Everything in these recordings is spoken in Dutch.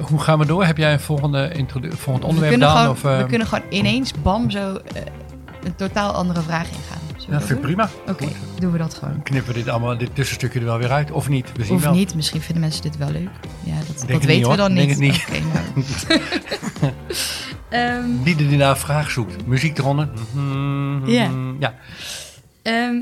hoe gaan we door? Heb jij een volgende volgend We onderwerp dan? gewoon, Of, eh, we kunnen gewoon ineens, bam, zo eh, een totaal andere vraag ingaan. We ja, dat vind ik prima. Oké, doen we dat gewoon. Knippen we dit allemaal, dit tussenstukje er wel weer uit? Of niet? We zien Of wel. niet, misschien vinden mensen dit wel leuk. Ja, dat, dat niet, weten we dan Denk niet. het niet. Oké, nou. Ehm, Wie die naar vraag zoekt. Muziek eronder. Mhm, Ja. ja. ehm,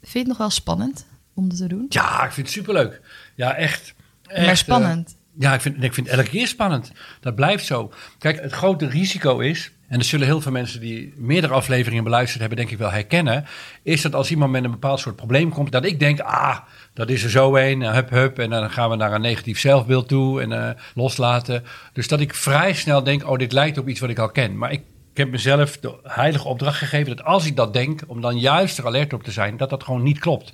vind je het nog wel spannend om dat te doen? Ja, ik vind het superleuk. Ja, echt. echt maar eh, spannend. Ja, ik vind, ik vind elke keer spannend. Dat blijft zo. Kijk, het grote risico is, en dat zullen heel veel mensen die meerdere afleveringen beluisterd hebben, denk ik wel herkennen, is dat als iemand met een bepaald soort probleem komt, dat ik denk, ah, dat is er zo een, hup, hup, en dan gaan we naar een negatief zelfbeeld toe en eh, loslaten. Dus dat ik vrij snel denk, oh, dit lijkt op iets wat ik al ken. Maar ik, ik heb mezelf de heilige opdracht gegeven dat als ik dat denk, om dan juist er alert op te zijn, dat dat gewoon niet klopt.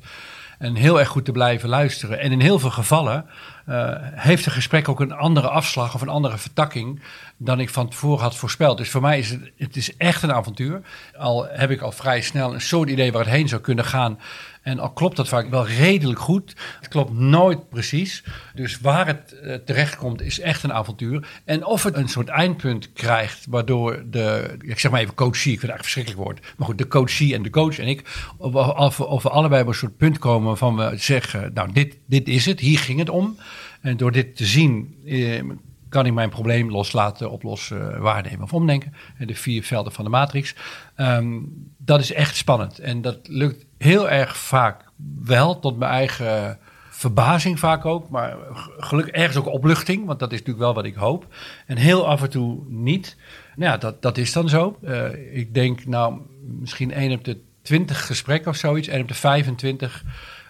En heel erg goed te blijven luisteren. En in heel veel gevallen eh, heeft een gesprek ook een andere afslag of een andere vertakking dan ik van tevoren had voorspeld. Dus voor mij is het, het is echt een avontuur. Al heb ik al vrij snel een soort idee waar het heen zou kunnen gaan. En al klopt dat vaak wel redelijk goed. Het klopt nooit precies. Dus waar het eh, terecht komt is echt een avontuur. En of het een soort eindpunt krijgt waardoor de, ik zeg maar even coachie, ik vind het eigenlijk verschrikkelijk woord. Maar goed, de coachie en de coach en ik, of, of, we allebei op een soort punt komen van we zeggen, nou dit, dit is het, hier ging het om. En door dit te zien eh, kan ik mijn probleem loslaten, oplossen, waarnemen of omdenken. En de vier velden van de matrix. Ehm, dat is echt spannend. En dat lukt heel erg vaak wel, tot mijn eigen verbazing vaak ook. Maar gelukkig ergens ook opluchting, want dat is natuurlijk wel wat ik hoop. En heel af en toe niet. Nou ja, dat, dat is dan zo. Uh, ik denk nou misschien één op de twintig gesprekken of zoiets. één op de 25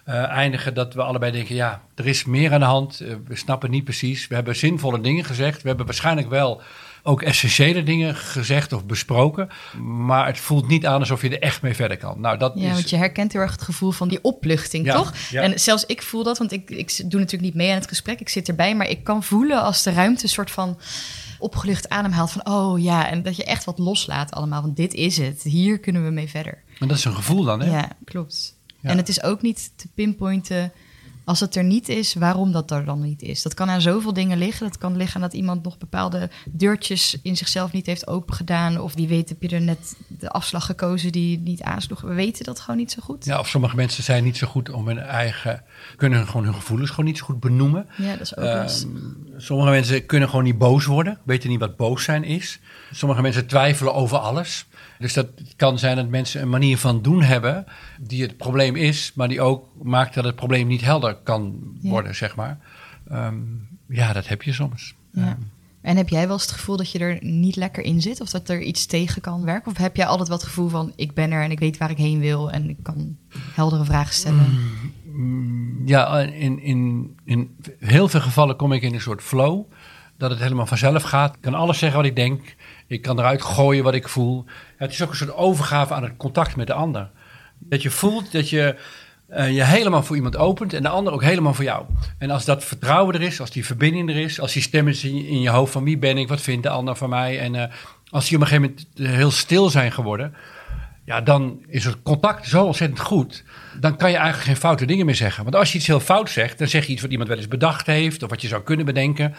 uh, eindigen dat we allebei denken, ja, er is meer aan de hand. Uh, we snappen niet precies. We hebben zinvolle dingen gezegd. We hebben waarschijnlijk wel ook essentiële dingen gezegd of besproken. Maar het voelt niet aan alsof je er echt mee verder kan. Nou, dat ja, is... want je herkent heel erg het gevoel van die opluchting, Ja, toch? ja. En zelfs ik voel dat, want ik, ik doe natuurlijk niet mee aan het gesprek. Ik zit erbij, maar ik kan voelen als de ruimte een soort van opgelucht ademhaalt van oh ja, en dat je echt wat loslaat allemaal, want dit is het. Hier kunnen we mee verder. Maar dat is een gevoel dan, hè? Ja, klopt. Ja. En het is ook niet te pinpointen als het er niet is, waarom dat er dan niet is. Dat kan aan zoveel dingen liggen. Dat kan liggen aan dat iemand nog bepaalde deurtjes in zichzelf niet heeft opengedaan. Of die weet, heb je er net de afslag gekozen die niet aansloeg. We weten dat gewoon niet zo goed. Ja, of sommige mensen zijn niet zo goed om hun eigen... kunnen gewoon hun gevoelens gewoon niet zo goed benoemen. Ja, dat is ook Ehm, lastig. sommige mensen kunnen gewoon niet boos worden, weten niet wat boos zijn is. Sommige mensen twijfelen over alles. Dus dat kan zijn dat mensen een manier van doen hebben die het probleem is, maar die ook maakt dat het probleem niet helder kan Ja. worden, zeg maar. Ehm, ja, dat heb je soms. Ja. En heb jij wel eens het gevoel dat je er niet lekker in zit? Of dat er iets tegen kan werken? Of heb jij altijd wel het gevoel van ik ben er en ik weet waar ik heen wil en ik kan heldere vragen stellen? Mm, Ja, in, in, in heel veel gevallen kom ik in een soort flow. Dat het helemaal vanzelf gaat. Ik kan alles zeggen wat ik denk. Ik kan eruit gooien wat ik voel. Het is ook een soort overgave aan het contact met de ander. Dat je voelt dat je eh, je helemaal voor iemand opent en de ander ook helemaal voor jou. En als dat vertrouwen er is, als die verbinding er is, als die stem is in je, hoofd van wie ben ik, wat vindt de ander van mij. En eh, als die op een gegeven moment eh, heel stil zijn geworden, ja, dan is het contact zo ontzettend goed. Dan kan je eigenlijk geen foute dingen meer zeggen. Want als je iets heel fout zegt, dan zeg je iets wat iemand wel eens bedacht heeft of wat je zou kunnen bedenken.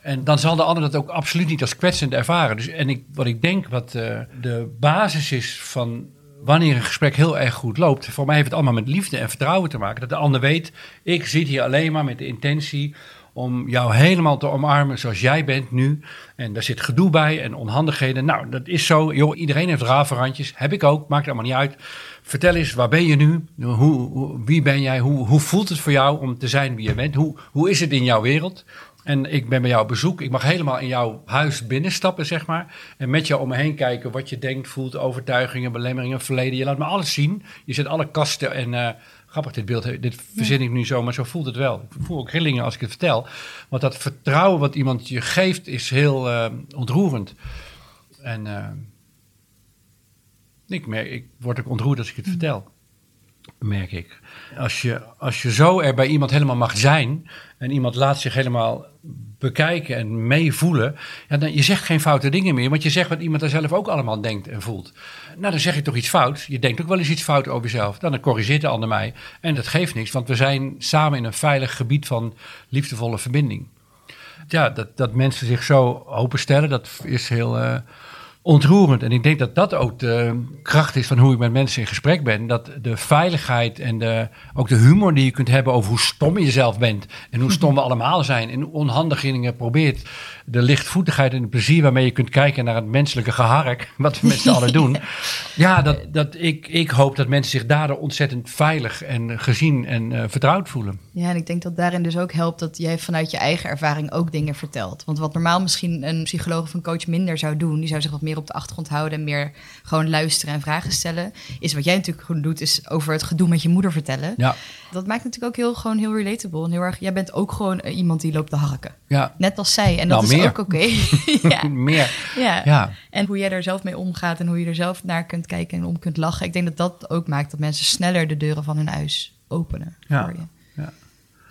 En dan zal de ander dat ook absoluut niet als kwetsend ervaren. Dus, en ik, wat ik denk, wat de basis is van wanneer een gesprek heel erg goed loopt. Voor mij heeft het allemaal met liefde en vertrouwen te maken. Dat de ander weet, ik zit hier alleen maar met de intentie om jou helemaal te omarmen zoals jij bent nu. En daar zit gedoe bij en onhandigheden. Nou, dat is zo. Joh, iedereen heeft ravenrandjes. Heb ik ook, maakt allemaal niet uit. Vertel eens, waar ben je nu? Hoe, hoe- wie ben jij? Hoe, hoe voelt het voor jou om te zijn wie je bent? Hoe, hoe is het in jouw wereld? En ik ben bij jou op bezoek. Ik mag helemaal in jouw huis binnenstappen, zeg maar. En met jou om me heen kijken wat je denkt, voelt, overtuigingen, belemmeringen, verleden. Je laat me alles zien. Je zet alle kasten en... eh, grappig dit beeld, dit verzin ik nu zo, maar zo voelt het wel. Ik voel ook rillingen als ik het vertel. Want dat vertrouwen wat iemand je geeft is heel eh, ontroerend. En eh, ik, merk, ik word ook ontroerd als ik het vertel. Merk ik. Als je, als je zo er bij iemand helemaal mag zijn. en iemand laat zich helemaal bekijken en meevoelen. Ja, dan, je zegt geen foute dingen meer. Want je zegt wat iemand er zelf ook allemaal denkt en voelt. Nou, dan zeg je toch iets fout. Je denkt ook wel eens iets fout over jezelf. Dan corrigeert de ander mij. En dat geeft niks, want we zijn samen in een veilig gebied van liefdevolle verbinding. Ja, dat, dat mensen zich zo openstellen, dat is heel eh, ontroerend. En ik denk dat dat ook de kracht is van hoe ik met mensen in gesprek ben. Dat de veiligheid en de, ook de humor die je kunt hebben over hoe stom je zelf bent. En hoe stom we allemaal zijn. En hoe onhandig je dingen probeert. De lichtvoetigheid en het plezier waarmee je kunt kijken naar het menselijke gehark. Wat we met z'n allen doen. Ja, dat, dat ik, ik hoop dat mensen zich daardoor ontzettend veilig en gezien en eh, vertrouwd voelen. Ja, en ik denk dat daarin dus ook helpt dat jij vanuit je eigen ervaring ook dingen vertelt. Want wat normaal misschien een psycholoog of een coach minder zou doen, die zou zich wat meer op de achtergrond houden en meer gewoon luisteren en vragen stellen. Is wat jij natuurlijk gewoon doet, is over het gedoe met je moeder vertellen. Ja. Dat maakt natuurlijk ook heel, gewoon heel relatable. En heel erg, jij bent ook gewoon eh, iemand die loopt te harken. Ja. Net als zij. En dat Nou, is meer. ook oké. ja. Meer. Ja. Ja. En hoe jij er zelf mee omgaat en hoe je er zelf naar kunt kijken en om kunt lachen. Ik denk dat dat ook maakt dat mensen sneller de deuren van hun huis openen Ja. voor je.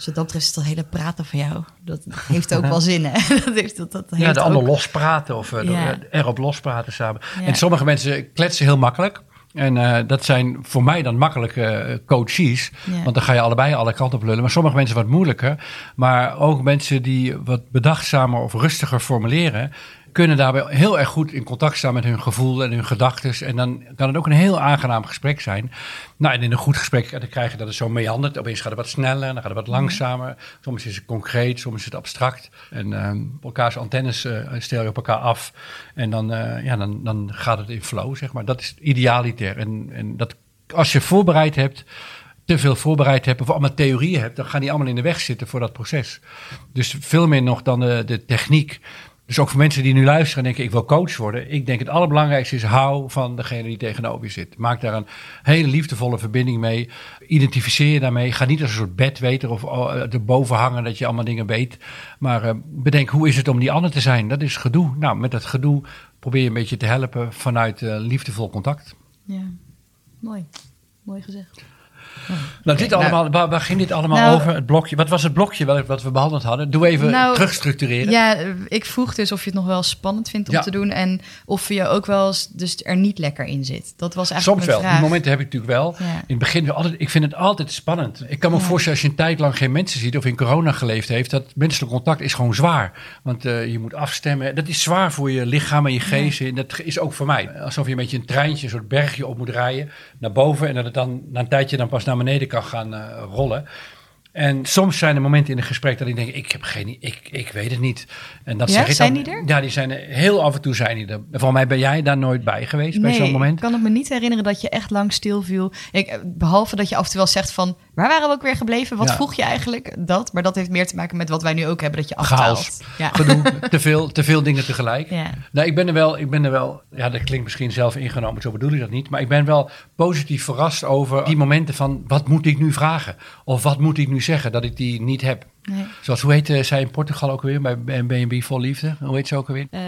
Dus wat dat betreft is dat hele praten van jou. Dat heeft ook wel zin, hè? Dat heeft, dat, dat heeft Ja, de ook- ander lospraten of eh, Ja. erop lospraten samen. Ja. En sommige mensen kletsen heel makkelijk. En eh, dat zijn voor mij dan makkelijke eh, coaches. Ja. Want dan ga je allebei alle kanten op lullen. Maar sommige mensen wat moeilijker. Maar ook mensen die wat bedachtzamer of rustiger formuleren. Kunnen daarbij heel erg goed in contact staan met hun gevoel en hun gedachten. En dan kan het ook een heel aangenaam gesprek zijn. Nou, en in een goed gesprek dan krijg je dat het zo meandert. Opeens gaat het wat sneller, dan gaat het wat langzamer. Soms is het concreet, soms is het abstract. En ehm, elkaars antennes eh, stel je op elkaar af. En dan, eh, ja, dan, dan gaat het in flow, zeg maar. Dat is idealiter. En, en dat, als je voorbereid hebt, te veel voorbereid hebt... of allemaal theorieën hebt, dan gaan die allemaal in de weg zitten voor dat proces. Dus veel meer nog dan de, de techniek... Dus ook voor mensen die nu luisteren en denken, ik wil coach worden. Ik denk het allerbelangrijkste is, hou van degene die tegenover je zit. Maak daar een hele liefdevolle verbinding mee. Identificeer je daarmee. Ga niet als een soort bedweter of oh, erboven hangen dat je allemaal dingen weet. Maar eh, bedenk, hoe is het om die ander te zijn? Dat is gedoe. Nou, met dat gedoe probeer je een beetje te helpen vanuit eh, liefdevol contact. Ja, mooi. Mooi gezegd. Nou, dit nou- allemaal, waar, waar ging dit allemaal Nou- over? Het blokje. Wat was het blokje wel- wat we behandeld hadden? Doe even Nou, terugstructureren. Ja, ik vroeg dus of je het nog wel spannend vindt om Ja. te doen. En of je ook wel eens dus er niet lekker in zit. Dat was eigenlijk Soms wel. vraag. Die momenten heb ik natuurlijk wel. Ja. In het begin altijd. Ik vind het altijd spannend. Ik kan me Ja. voorstellen als je een tijd lang geen mensen ziet of in corona geleefd heeft, dat menselijk contact is gewoon zwaar. Want eh, je moet afstemmen. Dat is zwaar voor je lichaam en je geest. En dat is ook voor mij. Alsof je een beetje een treintje, een soort bergje op moet rijden naar boven en dat het dan na een tijdje dan pas naar beneden kan gaan eh, rollen. En soms zijn er momenten in een gesprek dat ik denk, ik heb geen, ik, ik weet het niet. En dat Ja, zeg ik zijn dan, die er? Ja, die zijn er. Heel af en toe zijn die er. Voor mij ben jij daar nooit bij geweest bij zo'n moment. ik kan het me niet herinneren dat je echt lang stil viel. Ik, eh, behalve dat je af en toe wel zegt van... waar waren we ook weer gebleven? Wat Ja. vroeg je eigenlijk? Dat, maar dat heeft meer te maken met wat wij nu ook hebben. Dat je afdwaalt. Ja. gedoe, te veel, te veel dingen tegelijk. Ja. Nou, ik ben er wel, ik ben er wel, ja, dat klinkt misschien zelf ingenomen, zo bedoel ik dat niet. Maar ik ben wel positief verrast over die momenten van, wat moet ik nu vragen? Of wat moet ik nu zeggen, dat ik die niet heb. Nee. Zoals, hoe heet eh, zij in Portugal ook weer, bij B&B Vol Liefde? Hoe heet ze ook alweer? Eh,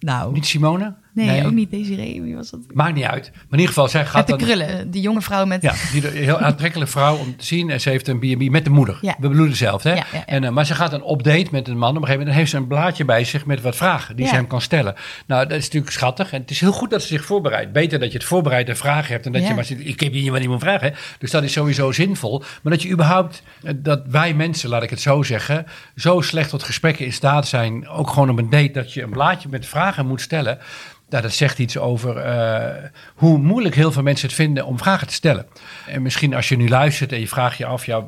nou, Niet Simone? nee, ook niet Desiree. Wie was dat? Maakt niet uit. Maar in ieder geval, zij gaat Met de dan... krullen. Die jonge vrouw met... Ja, die een heel aantrekkelijke vrouw om te zien. En ze heeft een B&B met de moeder. Ja. We bedoelen hetzelfde, hè? Ja, ja, ja. En, eh, maar ze gaat een op date met een man. Op een gegeven moment heeft ze een blaadje bij zich met wat vragen die Ja. ze hem kan stellen. Nou, dat is natuurlijk schattig. En het is heel goed dat ze zich voorbereidt. Beter dat je het voorbereidt en vragen hebt. En dat Ja. je maar zit, ik heb hier niet moet vragen. Dus dat is sowieso zinvol. Maar dat je überhaupt, eh, dat wij mensen, laat ik het zo zeggen, zo slecht tot gesprekken in staat zijn. Ook gewoon op een date, dat je een blaadje met vragen moet stellen. Nou, dat zegt iets over eh, hoe moeilijk heel veel mensen het vinden om vragen te stellen. En misschien als je nu luistert en je vraagt je af, ja,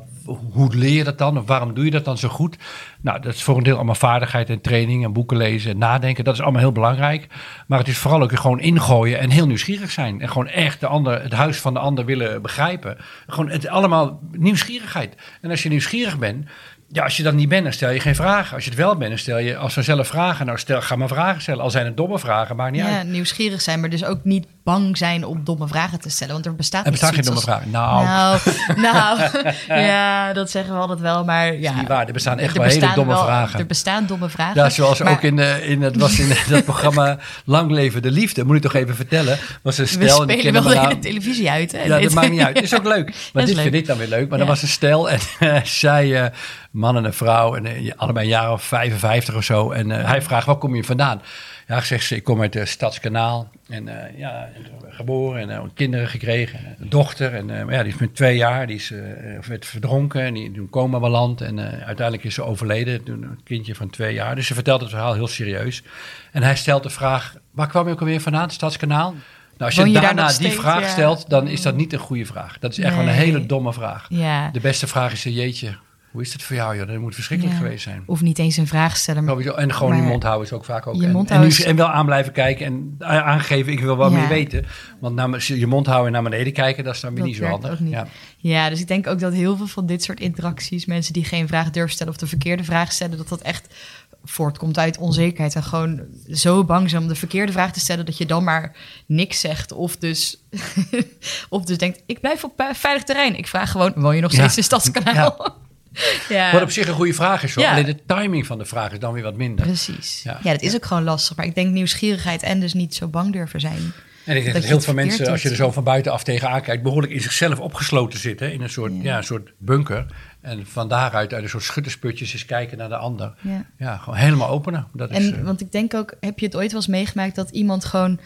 hoe leer je dat dan? Of waarom doe je dat dan zo goed? Nou, dat is voor een deel allemaal vaardigheid en training en boeken lezen en nadenken. Dat is allemaal heel belangrijk. Maar het is vooral ook gewoon ingooien en heel nieuwsgierig zijn. En gewoon echt de ander, het huis van de ander willen begrijpen. Gewoon het allemaal nieuwsgierigheid. En als je nieuwsgierig bent, ja, als je dat niet bent, dan stel je geen vragen. Als je het wel bent, dan stel je als vanzelf vragen. Nou, stel, ga maar vragen stellen. Al zijn het domme vragen, maakt niet Ja, uit. nieuwsgierig zijn, maar dus ook niet bang zijn om domme vragen te stellen. Want er bestaat Er geen domme als- vragen. Nou, Nou, nou ja, dat zeggen we altijd wel, maar ja. niet waar. Er bestaan echt er wel hele domme wel- vragen. Er bestaan domme vragen. Ja, zoals maar ook in, de, in het was in dat programma Lang Leven de Liefde. Moet ik toch even vertellen. Was een we stel en die spelen kennen wel in elkaar- de televisie uit. Hè? Ja, dat maakt niet uit. Is ook leuk. Maar dit leuk. vind ik dan weer leuk. Maar Ja. er was een stel en eh, zij eh, man en een vrouw. En eh, allebei een jaar of 55 of zo. En eh, hij vraagt, waar kom je vandaan? Ja, zegt ze, ik kom uit het Stadskanaal. En eh, ja, geboren en uh, kinderen gekregen. Een dochter. En uh, ja, die is met twee jaar. Die is, werd verdronken. En die toen coma beland. En uiteindelijk is ze overleden. Toen een kindje van twee jaar. Dus ze vertelt het verhaal heel serieus. En hij stelt de vraag, waar kwam je ook alweer vandaan? Stadskanaal? Nou, als je, je daarna die vraag stelt, dan is dat niet een goede vraag. Dat is echt nee. wel een hele domme vraag. Ja. De beste vraag is, jeetje, hoe is het voor jou? Joh? Dat moet verschrikkelijk geweest zijn. Of niet eens een vraag stellen. Maar... En gewoon je mond houden is ook vaak ook. Je en, en, nu, en, wel aan blijven kijken en aangeven, ik wil wel meer weten. Want naar, je mond houden en naar beneden kijken, dat is dan weer niet zo handig. Niet. Ja. ja, dus ik denk ook dat heel veel van dit soort interacties, mensen die geen vraag durven stellen of de verkeerde vraag stellen, dat dat echt voortkomt uit onzekerheid. En gewoon zo bang zijn om de verkeerde vraag te stellen dat je dan maar niks zegt. Of dus, of dus denkt, ik blijf op veilig terrein. Ik vraag gewoon, woon je nog steeds in Stadskanaal? Ja. Wat op zich een goede vraag is hoor. Alleen de timing van de vraag is dan weer wat minder. Precies. Ja, ja dat is ook gewoon lastig. Maar ik denk nieuwsgierigheid en dus niet zo bang durven zijn. En ik denk dat, heel veel mensen, als je er zo van buitenaf tegenaan kijkt, behoorlijk in zichzelf opgesloten zitten. In een soort, ja. een soort bunker. En van daaruit uit een soort schuttersputjes eens kijken naar de ander. Ja, ja gewoon helemaal openen. Dat en, is, uh, want ik denk ook, heb je het ooit wel eens meegemaakt dat iemand gewoon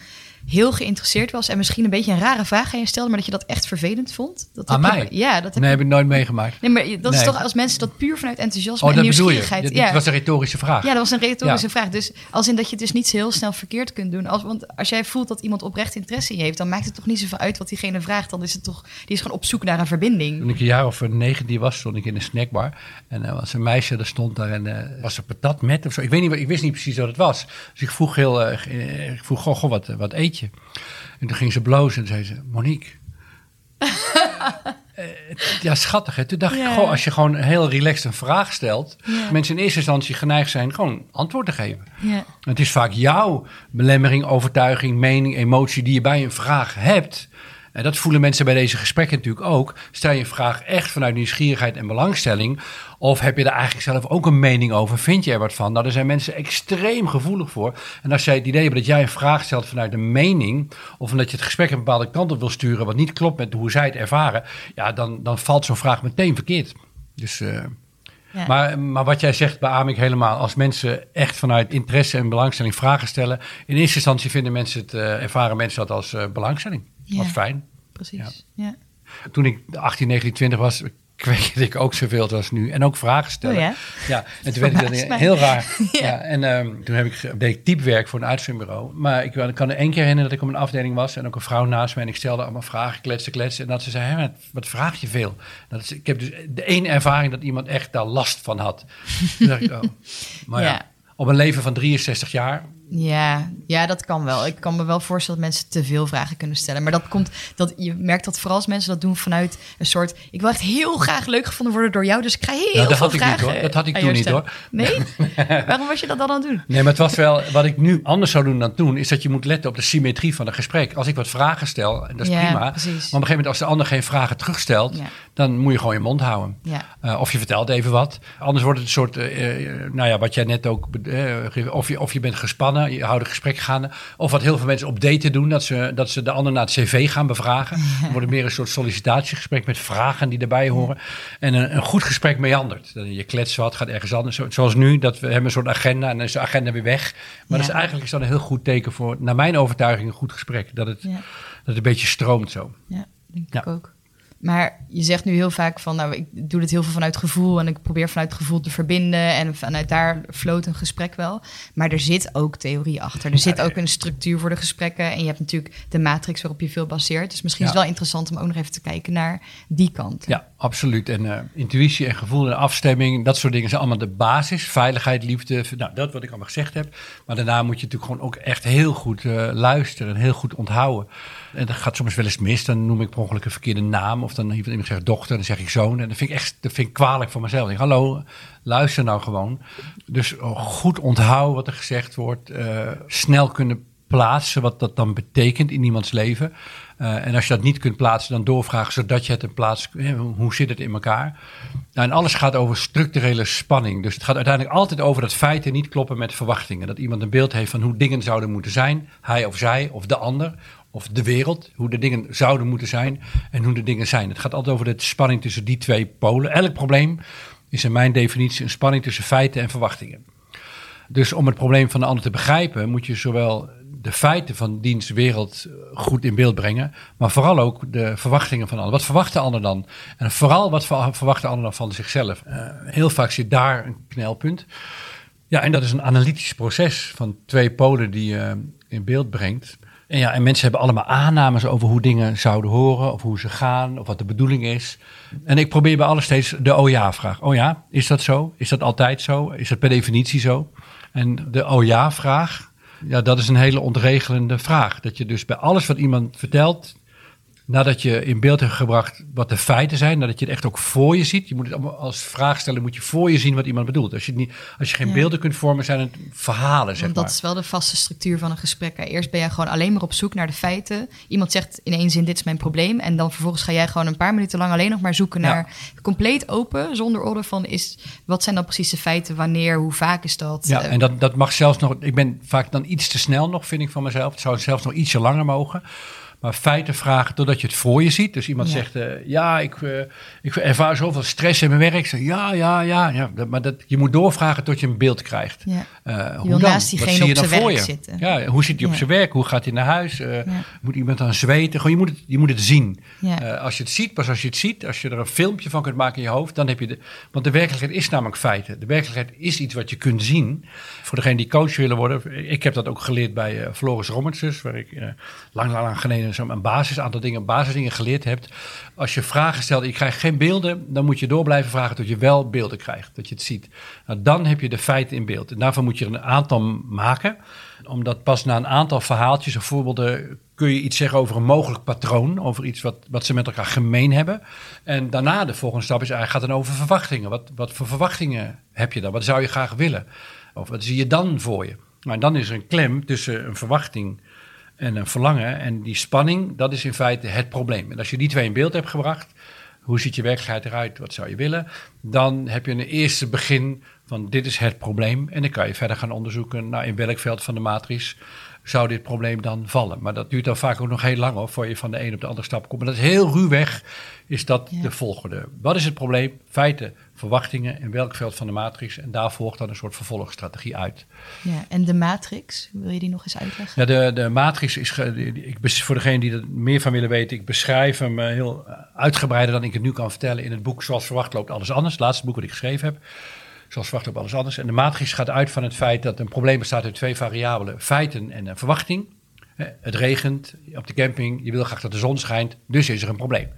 heel geïnteresseerd was en misschien een beetje een rare vraag aan je stelde, maar dat je dat echt vervelend vond? Dat aan mij? Je, ja, dat heb nee, heb ik nooit meegemaakt. Nee, maar dat is toch als mensen dat puur vanuit enthousiasme oh, en nieuwsgierigheid. Dat ja. was een retorische vraag. Ja, dat was een retorische vraag. Dus als in dat je het dus niet zo heel snel verkeerd kunt doen. Als, want als jij voelt dat iemand oprecht interesse in je heeft, dan maakt het toch niet zoveel uit wat diegene vraagt. Dan is het toch, die is gewoon op zoek naar een verbinding. Toen ik een jaar of negentien was, stond ik in een snackbar. En er was een meisje, dat stond daar en uh, was er patat met of zo. Ik weet niet, ik wist niet precies wat het was. Dus ik vroeg heel, uh, ik vroeg, goh, goh wat, wat eet je? En toen ging ze blozen en zei ze, Monique. uh, ja, schattig. Hè? Toen dacht ik, goh, als je gewoon heel relaxed een vraag stelt, mensen in eerste instantie geneigd zijn gewoon antwoord te geven. Yeah. Het is vaak jouw belemmering, overtuiging, mening, emotie die je bij een vraag hebt. En dat voelen mensen bij deze gesprekken natuurlijk ook. Stel je een vraag echt vanuit nieuwsgierigheid en belangstelling. Of heb je er eigenlijk zelf ook een mening over? Vind je er wat van? Nou, daar zijn mensen extreem gevoelig voor. En als jij het idee hebt dat jij een vraag stelt vanuit een mening. of omdat je het gesprek een bepaalde kant op wil sturen. wat niet klopt met hoe zij het ervaren. ja, dan, dan valt zo'n vraag meteen verkeerd. Dus. Uh, ja. Maar, maar wat jij zegt beaam ik helemaal. Als mensen echt vanuit interesse en belangstelling vragen stellen. in eerste instantie vinden mensen het, uh, ervaren mensen dat als uh, belangstelling. Ja, Wat fijn. Precies. Ja. Toen ik 18, 19, 20 was, kweekte ik ook zoveel als nu. En ook vragen stellen. Oh ja? ja, en toen werd ik dan heel raar. ja. ja. en um, toen heb ik, deed ik typewerk voor een uitzendbureau. Maar ik, ik kan er één keer herinneren dat ik op een afdeling was. En ook een vrouw naast mij. En ik stelde allemaal vragen, kletsen, kletsen. En dat ze zei, wat, wat vraag je veel? Dat is, ik heb dus de ene ervaring dat iemand echt daar last van had. toen dacht ik, oh. Maar ja. ja, op een leven van 63 jaar ja, ja, dat kan wel. Ik kan me wel voorstellen dat mensen te veel vragen kunnen stellen. Maar dat komt, dat, je merkt dat vooral als mensen dat doen vanuit een soort... Ik wil echt heel graag leuk gevonden worden door jou, dus ik ga heel nou, dat veel had ik niet, hoor. Dat had ik toen niet hoor. Nee? Waarom was je dat dan aan het doen? Nee, maar het was wel... Wat ik nu anders zou doen dan toen... is dat je moet letten op de symmetrie van een gesprek. Als ik wat vragen stel, en dat is ja, prima. Precies. Maar op een gegeven moment als de ander geen vragen terugstelt... Ja. Dan moet je gewoon je mond houden. Ja. Uh, of je vertelt even wat. Anders wordt het een soort... Uh, nou ja, wat jij net ook... Uh, of, je, of je bent gespannen, je houdt een gesprek gaan. Of wat heel veel mensen op daten doen, dat ze, dat ze de ander naar het cv gaan bevragen. Dan wordt het meer een soort sollicitatiegesprek met vragen die erbij horen. En een, een goed gesprek meandert. Je klets wat, gaat ergens anders. Zoals nu, dat we hebben een soort agenda en dan is de agenda weer weg. Maar ja. dat is eigenlijk is dat een heel goed teken voor, naar mijn overtuiging, een goed gesprek. Dat het, ja. dat het een beetje stroomt zo. Ja, denk ik ook. Maar je zegt nu heel vaak van, nou, ik doe dit heel veel vanuit gevoel en ik probeer vanuit gevoel te verbinden en vanuit daar floot een gesprek wel. Maar er zit ook theorie achter. Er zit ook een structuur voor de gesprekken en je hebt natuurlijk de matrix waarop je veel baseert. Dus misschien ja. is het wel interessant om ook nog even te kijken naar die kant. Ja, absoluut. En uh, intuïtie en gevoel en afstemming, dat soort dingen zijn allemaal de basis. Veiligheid, liefde, nou, dat wat ik allemaal gezegd heb. Maar daarna moet je natuurlijk gewoon ook echt heel goed uh, luisteren en heel goed onthouden. En dat gaat soms wel eens mis. Dan noem ik per ongeluk een verkeerde naam. Of dan iemand zegt dochter, dan zeg ik zoon. En dat vind ik echt dat vind ik kwalijk voor mezelf. Denk, hallo, luister nou gewoon. Dus goed onthouden wat er gezegd wordt. Uh, snel kunnen plaatsen wat dat dan betekent in iemands leven. Uh, en als je dat niet kunt plaatsen, dan doorvragen zodat je het in plaats. Hoe zit het in elkaar? Nou, en alles gaat over structurele spanning. Dus het gaat uiteindelijk altijd over dat feiten niet kloppen met verwachtingen. Dat iemand een beeld heeft van hoe dingen zouden moeten zijn, hij of zij of de ander of de wereld, hoe de dingen zouden moeten zijn en hoe de dingen zijn. Het gaat altijd over de spanning tussen die twee polen. Elk probleem is in mijn definitie een spanning tussen feiten en verwachtingen. Dus om het probleem van de ander te begrijpen, moet je zowel de feiten van diens wereld goed in beeld brengen, maar vooral ook de verwachtingen van de ander. Wat verwacht de ander dan? En vooral wat verwacht de ander dan van zichzelf? Uh, heel vaak zit daar een knelpunt. Ja, en dat is een analytisch proces van twee polen die je in beeld brengt. En, ja, en mensen hebben allemaal aannames over hoe dingen zouden horen, of hoe ze gaan, of wat de bedoeling is. En ik probeer bij alles steeds de oh ja-vraag. Oh ja, is dat zo? Is dat altijd zo? Is dat per definitie zo? En de oh ja-vraag, ja, dat is een hele ontregelende vraag. Dat je dus bij alles wat iemand vertelt, nadat je in beeld hebt gebracht wat de feiten zijn, nadat je het echt ook voor je ziet. Je moet het allemaal als vraag stellen, moet je voor je zien wat iemand bedoelt. Als je, niet, als je geen beelden kunt vormen, zijn het verhalen, zeg Want dat is wel de vaste structuur van een gesprek. Eerst ben je gewoon alleen maar op zoek naar de feiten. Iemand zegt in één zin, dit is mijn probleem. En dan vervolgens ga jij gewoon een paar minuten lang alleen nog maar zoeken naar... compleet open, zonder orde van, is, wat zijn dan precies de feiten, wanneer, hoe vaak is dat? Ja, en dat, dat mag zelfs nog... Ik ben vaak dan iets te snel nog, vind ik van mezelf. Het zou zelfs nog ietsje langer mogen. Maar feiten vragen totdat je het voor je ziet. Dus iemand zegt, uh, ja, ik, uh, ik ervaar zoveel stress in mijn werk. Ik zeg, ja, ja, ja. ja. Maar dat, je moet doorvragen tot je een beeld krijgt. Ja. Uh, hoe dan? naast diegene op zijn werk zitten. Ja, hoe zit hij op zijn werk? Hoe gaat hij naar huis? Moet iemand aan zweten? Gewoon, je, moet het, je moet het zien. als je het ziet, pas als je het ziet, als je er een filmpje van kunt maken in je hoofd, dan heb je de... Want de werkelijkheid is namelijk feiten. De werkelijkheid is iets wat je kunt zien. Voor degene die coach willen worden. Ik heb dat ook geleerd bij Floris Rommertsus, waar ik lang, lang, lang geleden zo'n een basis, aantal dingen, basisdingen geleerd hebt. Als je vragen stelt en je krijgt geen beelden, dan moet je door blijven vragen tot je wel beelden krijgt, dat je het ziet. Nou, dan heb je de feiten in beeld. En daarvoor moet je er een aantal maken, omdat pas na een aantal verhaaltjes of voorbeelden kun je iets zeggen over een mogelijk patroon, over iets wat, wat ze met elkaar gemeen hebben. En daarna de volgende stap is eigenlijk gaat dan over verwachtingen. Wat, wat voor verwachtingen heb je dan? Wat zou je graag willen? Of wat zie je dan voor je? Maar dan is er een klem tussen een verwachting en een verlangen. En die spanning, dat is in feite het probleem. En als je die twee in beeld hebt gebracht, hoe ziet je werkelijkheid eruit, wat zou je willen, dan heb je een eerste begin van dit is het probleem. En dan kan je verder gaan onderzoeken nou, in welk veld van de matrix zou dit probleem dan vallen. Maar dat duurt dan vaak ook nog heel lang hoor, voor je van de een op de andere stap komt. Maar dat is heel ruwweg, is dat de volgende. Wat is het probleem? Feiten, verwachtingen in welk veld van de matrix. En daar volgt dan een soort vervolgstrategie uit. Ja, en de matrix, wil je die nog eens uitleggen? Ja, de, de matrix is, ik, voor degene die er meer van willen weten, ik beschrijf hem eh, heel uitgebreider dan ik het nu kan vertellen in het boek Zoals Verwacht loopt alles anders. Het laatste boek wat ik geschreven heb. Zoals verwacht loopt alles anders. En de matrix gaat uit van het feit dat een probleem bestaat uit twee variabelen. Feiten en een verwachting. Het regent op de camping, je wil graag dat de zon schijnt, dus is er een probleem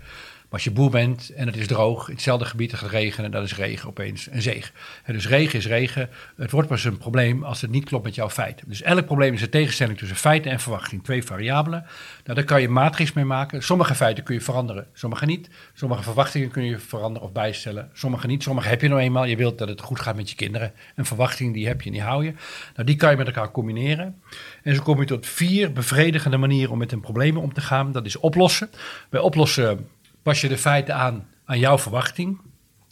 als je boer bent en het is droog, in hetzelfde gebied gaat regenen, dan is regen opeens een zeeg. Dus regen is regen. Het wordt pas een probleem als het niet klopt met jouw feiten. Dus elk probleem is een tegenstelling tussen feiten en verwachting. Twee variabelen. Nou, daar kan je matrix mee maken. Sommige feiten kun je veranderen, sommige niet. Sommige verwachtingen kun je veranderen of bijstellen, sommige niet. Sommige heb je nou eenmaal. Je wilt dat het goed gaat met je kinderen. Een verwachting die heb je en die hou je. Nou, die kan je met elkaar combineren. En zo kom je tot vier bevredigende manieren om met een probleem om te gaan. Dat is oplossen. Bij oplossen pas je de feiten aan aan jouw verwachting.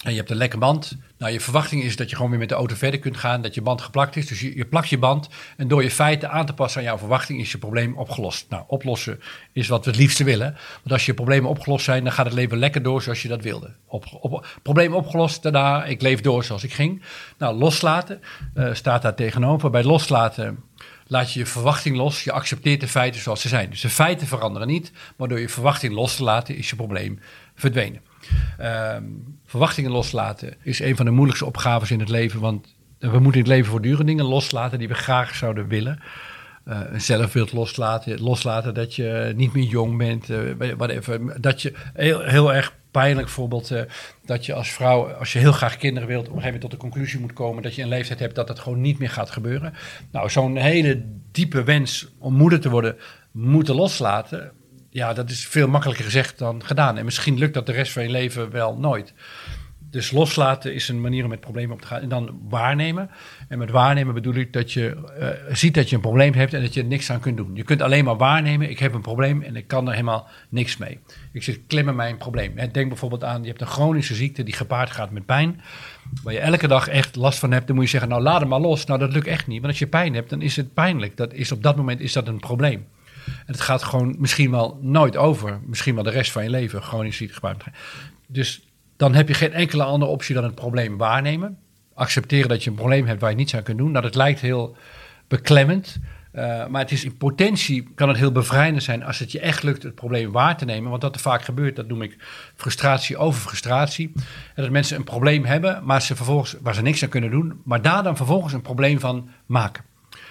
En je hebt een lekke band. Nou, je verwachting is dat je gewoon weer met de auto verder kunt gaan, dat je band geplakt is. Dus je, plakt je band en door je feiten aan te passen aan jouw verwachting is je probleem opgelost. Nou, oplossen is wat we het liefste willen. Want als je problemen opgelost zijn, dan gaat het leven lekker door zoals je dat wilde. Op, op, probleem opgelost, daarna ik leef door zoals ik ging. Nou, loslaten uh, staat daar tegenover. Bij loslaten laat je je verwachting los. Je accepteert de feiten zoals ze zijn. Dus de feiten veranderen niet, maar door je verwachting los te laten is je probleem verdwenen. Ehm, verwachtingen loslaten is een van de moeilijkste opgaves in het leven, want we moeten in het leven voortdurend dingen loslaten die we graag zouden willen. Uh, een zelfbeeld loslaten, loslaten dat je niet meer jong bent, uh, whatever, dat je heel, heel erg pijnlijk voorbeeld uh, dat je als vrouw, als je heel graag kinderen wilt, op een gegeven moment tot de conclusie moet komen dat je een leeftijd hebt dat dat gewoon niet meer gaat gebeuren. Nou, zo'n hele diepe wens om moeder te worden, moeten loslaten. Ja, dat is veel makkelijker gezegd dan gedaan. En misschien lukt dat de rest van je leven wel nooit. Dus loslaten is een manier om met problemen op te gaan. En dan waarnemen. En met waarnemen bedoel ik dat je uh, ziet dat je een probleem hebt en dat je er niks aan kunt doen. Je kunt alleen maar waarnemen, ik heb een probleem en ik kan er helemaal niks mee. Ik zit klemmen mijn probleem. Denk bijvoorbeeld aan, je hebt een chronische ziekte die gepaard gaat met pijn. Waar je elke dag echt last van hebt, dan moet je zeggen, nou laat hem maar los. Nou dat lukt echt niet, want als je pijn hebt, dan is het pijnlijk. Dat is, op dat moment is dat een probleem. En het gaat gewoon misschien wel nooit over. Misschien wel de rest van je leven. Chronische ziekte gepaard. Dus dan heb je geen enkele andere optie dan het probleem waarnemen. Accepteren dat je een probleem hebt waar je niets aan kunt doen. Nou, dat lijkt heel beklemmend. Uh, maar het is in potentie kan het heel bevrijdend zijn als het je echt lukt het probleem waar te nemen. Want dat er vaak gebeurt, dat noem ik frustratie over frustratie. En dat mensen een probleem hebben, maar ze vervolgens, waar ze niks aan kunnen doen, maar daar dan vervolgens een probleem van maken.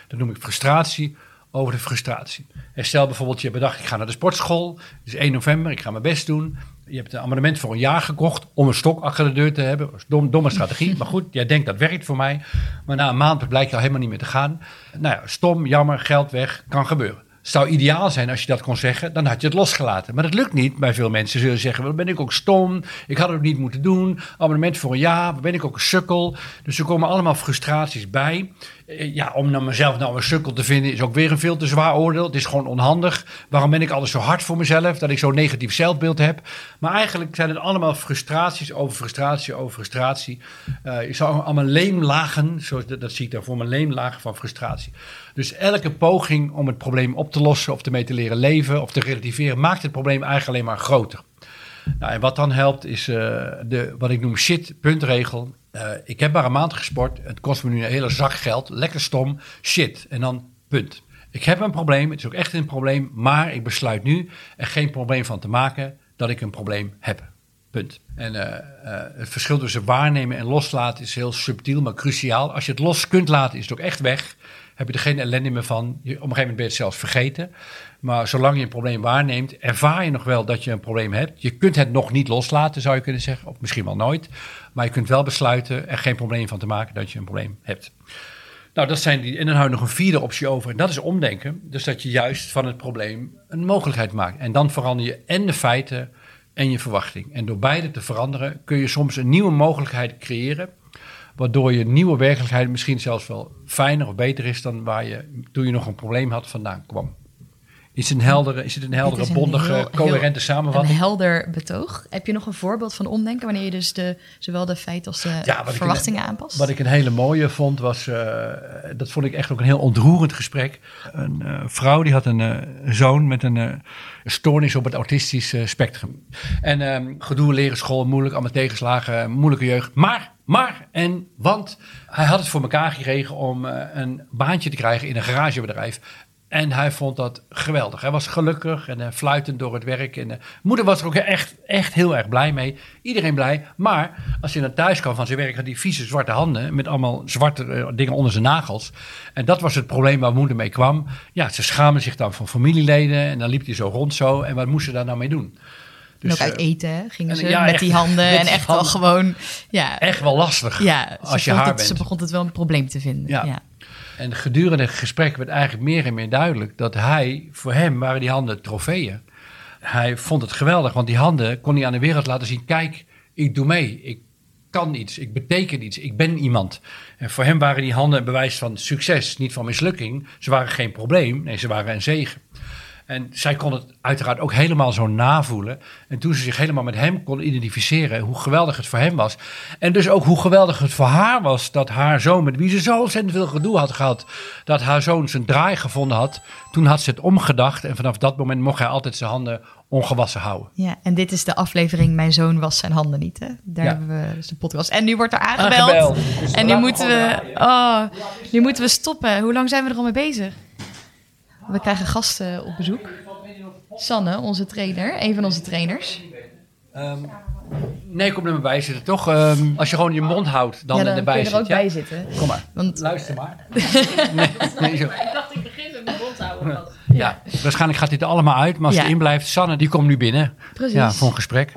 Dat noem ik frustratie over de frustratie. En stel bijvoorbeeld, je bedacht, ik ga naar de sportschool. Het is 1 november, ik ga mijn best doen. Je hebt een abonnement voor een jaar gekocht om een stok achter de deur te hebben. Dom, domme strategie, maar goed, jij denkt dat werkt voor mij. Maar na een maand blijkt je al helemaal niet meer te gaan. Nou ja, stom, jammer, geld weg, kan gebeuren zou ideaal zijn als je dat kon zeggen, dan had je het losgelaten. Maar dat lukt niet bij veel mensen. Ze zullen zeggen, dan ben ik ook stom, ik had het niet moeten doen, abonnement voor een jaar, ben ik ook een sukkel. Dus er komen allemaal frustraties bij. Eh, ja, om naar mezelf nou een sukkel te vinden is ook weer een veel te zwaar oordeel. Het is gewoon onhandig. Waarom ben ik altijd zo hard voor mezelf, dat ik zo'n negatief zelfbeeld heb? Maar eigenlijk zijn het allemaal frustraties over frustratie over frustratie. Uh, je zou allemaal leemlagen, zoals dat, dat zie ik daar voor me, leemlagen van frustratie. Dus elke poging om het probleem op te lossen of ermee te leren leven of te relativeren, maakt het probleem eigenlijk alleen maar groter. Nou, en wat dan helpt is uh, de, wat ik noem shit-puntregel. Uh, ik heb maar een maand gesport. Het kost me nu een hele zak geld. Lekker stom. Shit. En dan punt. Ik heb een probleem. Het is ook echt een probleem. Maar ik besluit nu er geen probleem van te maken dat ik een probleem heb. Punt. En uh, het verschil tussen waarnemen en loslaten is heel subtiel, maar cruciaal. Als je het los kunt laten, is het ook echt weg heb je er geen ellende meer van. Je, op een gegeven moment ben je het zelfs vergeten. Maar zolang je een probleem waarneemt, ervaar je nog wel dat je een probleem hebt. Je kunt het nog niet loslaten, zou je kunnen zeggen. Of misschien wel nooit. Maar je kunt wel besluiten er geen probleem van te maken dat je een probleem hebt. Nou, dat zijn die. En dan hou je nog een vierde optie over. En dat is omdenken. Dus dat je juist van het probleem een mogelijkheid maakt. En dan verander je en de feiten en je verwachting. En door beide te veranderen kun je soms een nieuwe mogelijkheid creëren Waardoor je nieuwe werkelijkheid misschien zelfs wel fijner of beter is dan waar je toen je nog een probleem had vandaan kwam. Is het een heldere, is het een heldere, een bondige, heel, coherente samenvatting? Een helder betoog. Heb je nog een voorbeeld van omdenken wanneer je dus de, zowel de feiten als de verwachtingen aanpast? Wat ik een hele mooie vond was, uh, dat vond ik echt ook een heel ontroerend gesprek. Een uh, vrouw die had een uh, zoon met een stoornis op het autistische spectrum. En ehm, gedoe leren school, moeilijk, allemaal tegenslagen, moeilijke jeugd. Maar maar en want hij had het voor elkaar gekregen om uh, een baantje te krijgen in een garagebedrijf. En hij vond dat geweldig. Hij was gelukkig en uh, fluitend door het werk. En uh, moeder was er ook echt, echt heel erg blij mee. Iedereen blij. Maar als hij naar thuis kwam van zijn werk, had hij vieze zwarte handen. Met allemaal zwarte dingen onder zijn nagels. En dat was het probleem waar moeder mee kwam. Ja, ze schamen zich dan van familieleden. En dan liep hij zo rond zo. En wat moest ze daar nou mee doen? Dus, en ook uit eh, eten gingen ze met die handen. en echt wel gewoon... Ja, echt wel lastig ja, als je haar het, bent. Ze begon het wel een probleem te vinden. Ja. ja. En gedurende het gesprek werd eigenlijk meer en meer duidelijk... dat hij, voor hem waren die handen trofeeën. Hij vond het geweldig, want die handen kon hij aan de wereld laten zien... kijk, ik doe mee, ik kan iets, ik beteken iets, ik ben iemand. En voor hem waren die handen een bewijs van succes, niet van mislukking. Ze waren geen probleem, nee, ze waren een zegen. En zij kon het uiteraard ook helemaal zo navoelen. En toen ze zich helemaal met hem kon identificeren, hoe geweldig het voor hem was. En dus ook hoe geweldig het voor haar was dat haar zoon, met wie ze zo ontzettend veel gedoe had gehad, dat haar zoon zijn draai gevonden had. Toen had ze het omgedacht en vanaf dat moment mocht hij altijd zijn handen ongewassen houden. Ja, en dit is de aflevering Mijn zoon was zijn handen niet. Hè? Daar hebben we dus de podcast. En nu wordt er aangebeld. Dus en nu moeten we, oh, nu moeten we stoppen. Hoe lang zijn we er al mee bezig? We krijgen gasten op bezoek. Sanne, onze trainer, een van onze trainers. Um, nee, kom er maar bij zitten, toch? Um, als je gewoon je mond houdt, dan, ja, dan erbij kun je er ook bij zitten. Kom maar, Want, luister maar. nee, nee, zo. Ik dacht, ik begin met mijn mond houden. Ja. ja. waarschijnlijk gaat dit er allemaal uit. Maar als ja. het in blijft, Sanne, die komt nu binnen. Precies. Ja, voor een gesprek.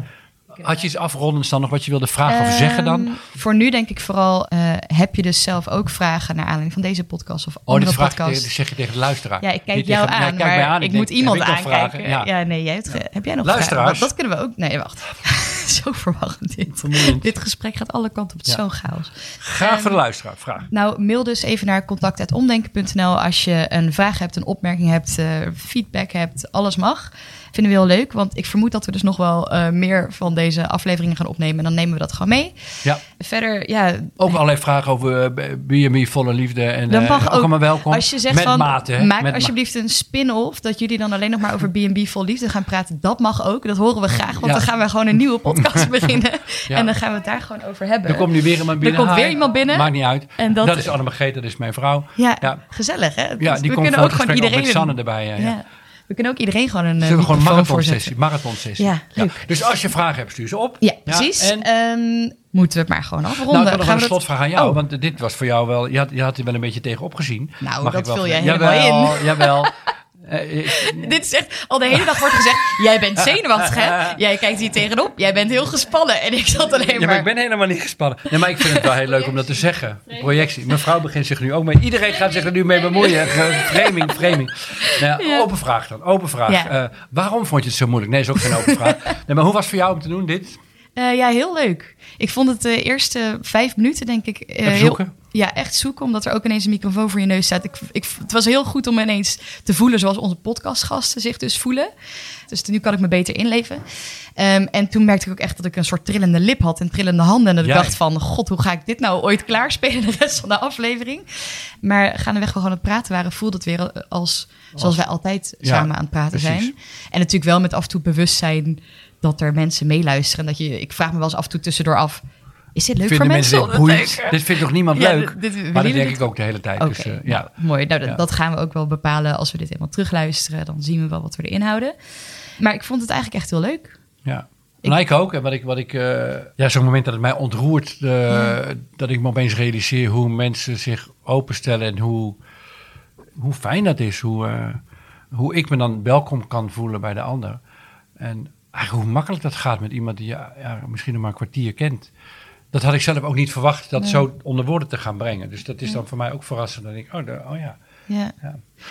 Had je iets afrondends dan nog wat je wilde vragen of zeggen dan? Ehm, voor nu denk ik vooral, uh, heb je dus zelf ook vragen naar aanleiding van deze podcast of oh, andere podcasts? Oh, zeg je tegen de luisteraar. Ja, ik kijk jou tegen, aan, ja, maar aan. ik, ik moet iemand aankijken. Ja. ja. nee, jij hebt, ja. heb jij nog Luisteraars. vragen? Dat, kunnen we ook. Nee, wacht. zo verwacht dit. Dit gesprek gaat alle kanten op. Het zo'n chaos. Graag um, voor de luisteraar, vraag. Nou, mail dus even naar contact.omdenken.nl als je een vraag hebt, een opmerking hebt, uh, feedback hebt. Alles mag. Vinden we heel leuk, want ik vermoed dat we dus nog wel eh, meer van deze afleveringen gaan opnemen. En dan nemen we dat gewoon mee. Ja. Verder, ja, Ook allerlei vragen over uh, B&B volle liefde. En, Dan eh, mag ook ook- allemaal welkom. als je zegt Met van, mate. hè? maak Met alsjeblieft een spin-off, dat jullie dan alleen nog maar over B&B vol liefde gaan praten. Dat mag ook, dat horen we graag, want Ja. dan gaan we gewoon een nieuwe podcast beginnen. Ja. En dan gaan we het daar gewoon over hebben. Er komt nu weer iemand binnen. komt weer Hi. iemand binnen. Maakt niet uit. En dat- dat, is Anne Margreet, dat is mijn vrouw. Ja, Ja. gezellig hè? Ja, die we komt kunnen ook gewoon iedereen met Sanne erbij. Ja. We kunnen ook iedereen gewoon een Zullen we gewoon marathon sessie, marathon sessie. Ja, leuk. Dus als je vragen hebt, stuur ze op. Ja, precies. en En moeten we het maar gewoon afronden. nou, ik had nog Gaan een slotvraag aan jou, Oh. want dit was voor jou wel, je had, je had er wel een beetje tegenop gezien. Nou, Mag dat ik wel vul jij helemaal jawel, Jawel, Eh, ik- Dit is echt, al de hele dag wordt gezegd, jij bent zenuwachtig hè? Jij kijkt hier tegenop, jij bent heel gespannen. En ik zat alleen Ja, maar maar... ik ben helemaal niet gespannen. Nee, maar ik vind het wel heel leuk om dat te zeggen. Projectie. Mijn vrouw begint zich nu ook mee. Iedereen gaat zich er nu mee bemoeien. Framing, framing. Nou, ja. Open vraag dan. Open vraag. Ja. Eh, waarom vond je het zo moeilijk? Nee, is ook geen open vraag. Nee, maar hoe was het voor jou om te doen dit? Eh, ja, heel leuk. Ik vond het de eerste vijf minuten, denk ik... eh, Even heel-? Ja, echt zoeken, omdat er ook ineens een microfoon voor je neus staat. Ik, ik, het was heel goed om ineens te voelen zoals onze podcastgasten zich dus voelen. Dus nu kan ik me beter inleven. Ehm, en toen merkte ik ook echt dat ik een soort trillende lip had en trillende handen. En dat ik dacht van, god, hoe ga ik dit nou ooit klaarspelen de rest van de aflevering? Maar gaandeweg we gewoon aan het praten waren, voelde het weer als zoals wij altijd Ja, samen aan het praten precies. zijn. En natuurlijk wel met af en toe bewustzijn dat er mensen meeluisteren. Dat je, ik vraag me wel eens af en toe tussendoor af, is dit leuk Vinden voor mensen mensen? dit? Dit vindt toch niemand Ja, leuk? dit- dit- willen maar dat denk ik ook de hele tijd. Dus, eh, ja. mooi. Nou, dat, Ja. dat gaan we ook wel bepalen als we dit helemaal terugluisteren. Dan zien we wel wat we erin houden. Maar ik vond het eigenlijk echt heel leuk. Ja. Nou, ik ook. En wat ik, wat ik eh, ja, zo'n moment dat het mij ontroert, eh, dat ik me opeens realiseer hoe mensen zich openstellen en hoe, hoe fijn dat is. Hoe, hoe ik me dan welkom kan voelen bij de ander. En hoe makkelijk dat gaat met iemand die je ja, misschien nog maar een kwartier kent. Dat had ik zelf ook niet verwacht, dat Nee. zo onder woorden te gaan brengen. Dus dat is dan voor mij ook verrassend. Dan denk ik, oh, de- oh ja. Ja,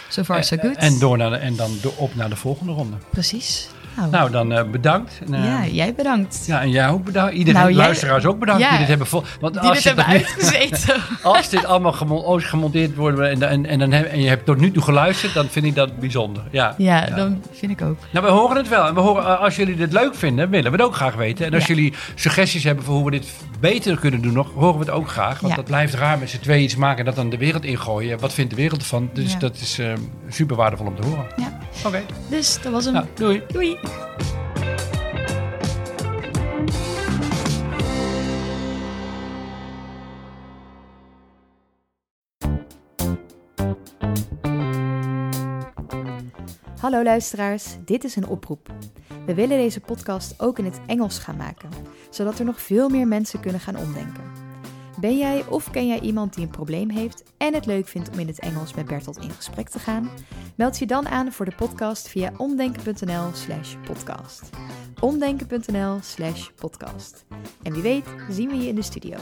so far so good. En, door naar de, en dan op naar de volgende ronde. Precies. Nou, Nou, dan eh, bedankt. En, eh, ja, jij bedankt. ja, en jij ook bedankt. Iedereen, Nou, jij- luisteraars ook bedankt Ja. die dit hebben vol. Want Die als, dit hebben uitgezeten. als dit allemaal gemonteerd wordt en, en, en, dan heb, en je hebt tot nu toe geluisterd, dan vind ik dat bijzonder. Ja, ja, dan vind ik ook. Nou, we horen het wel. En we horen, eh, als jullie dit leuk vinden, willen we het ook graag weten. En als Ja. jullie suggesties hebben voor hoe we dit beter kunnen doen nog, horen we het ook graag. Want dat blijft raar met z'n tweeën iets maken en dat dan de wereld ingooien. Wat vindt de wereld ervan? Dus dat is eh, super waardevol om te horen. Ja. Oké, Dus dat was hem. nou, doei. Doei. Hallo luisteraars, dit is een oproep. We willen deze podcast ook in het Engels gaan maken, zodat er nog veel meer mensen kunnen gaan omdenken. Ben jij of ken jij iemand die een probleem heeft en het leuk vindt om in het Engels met Bertolt in gesprek te gaan? Meld je dan aan voor de podcast via omdenken.nl/slash podcast. Omdenken.nl/slash podcast. En wie weet, zien we je in de studio.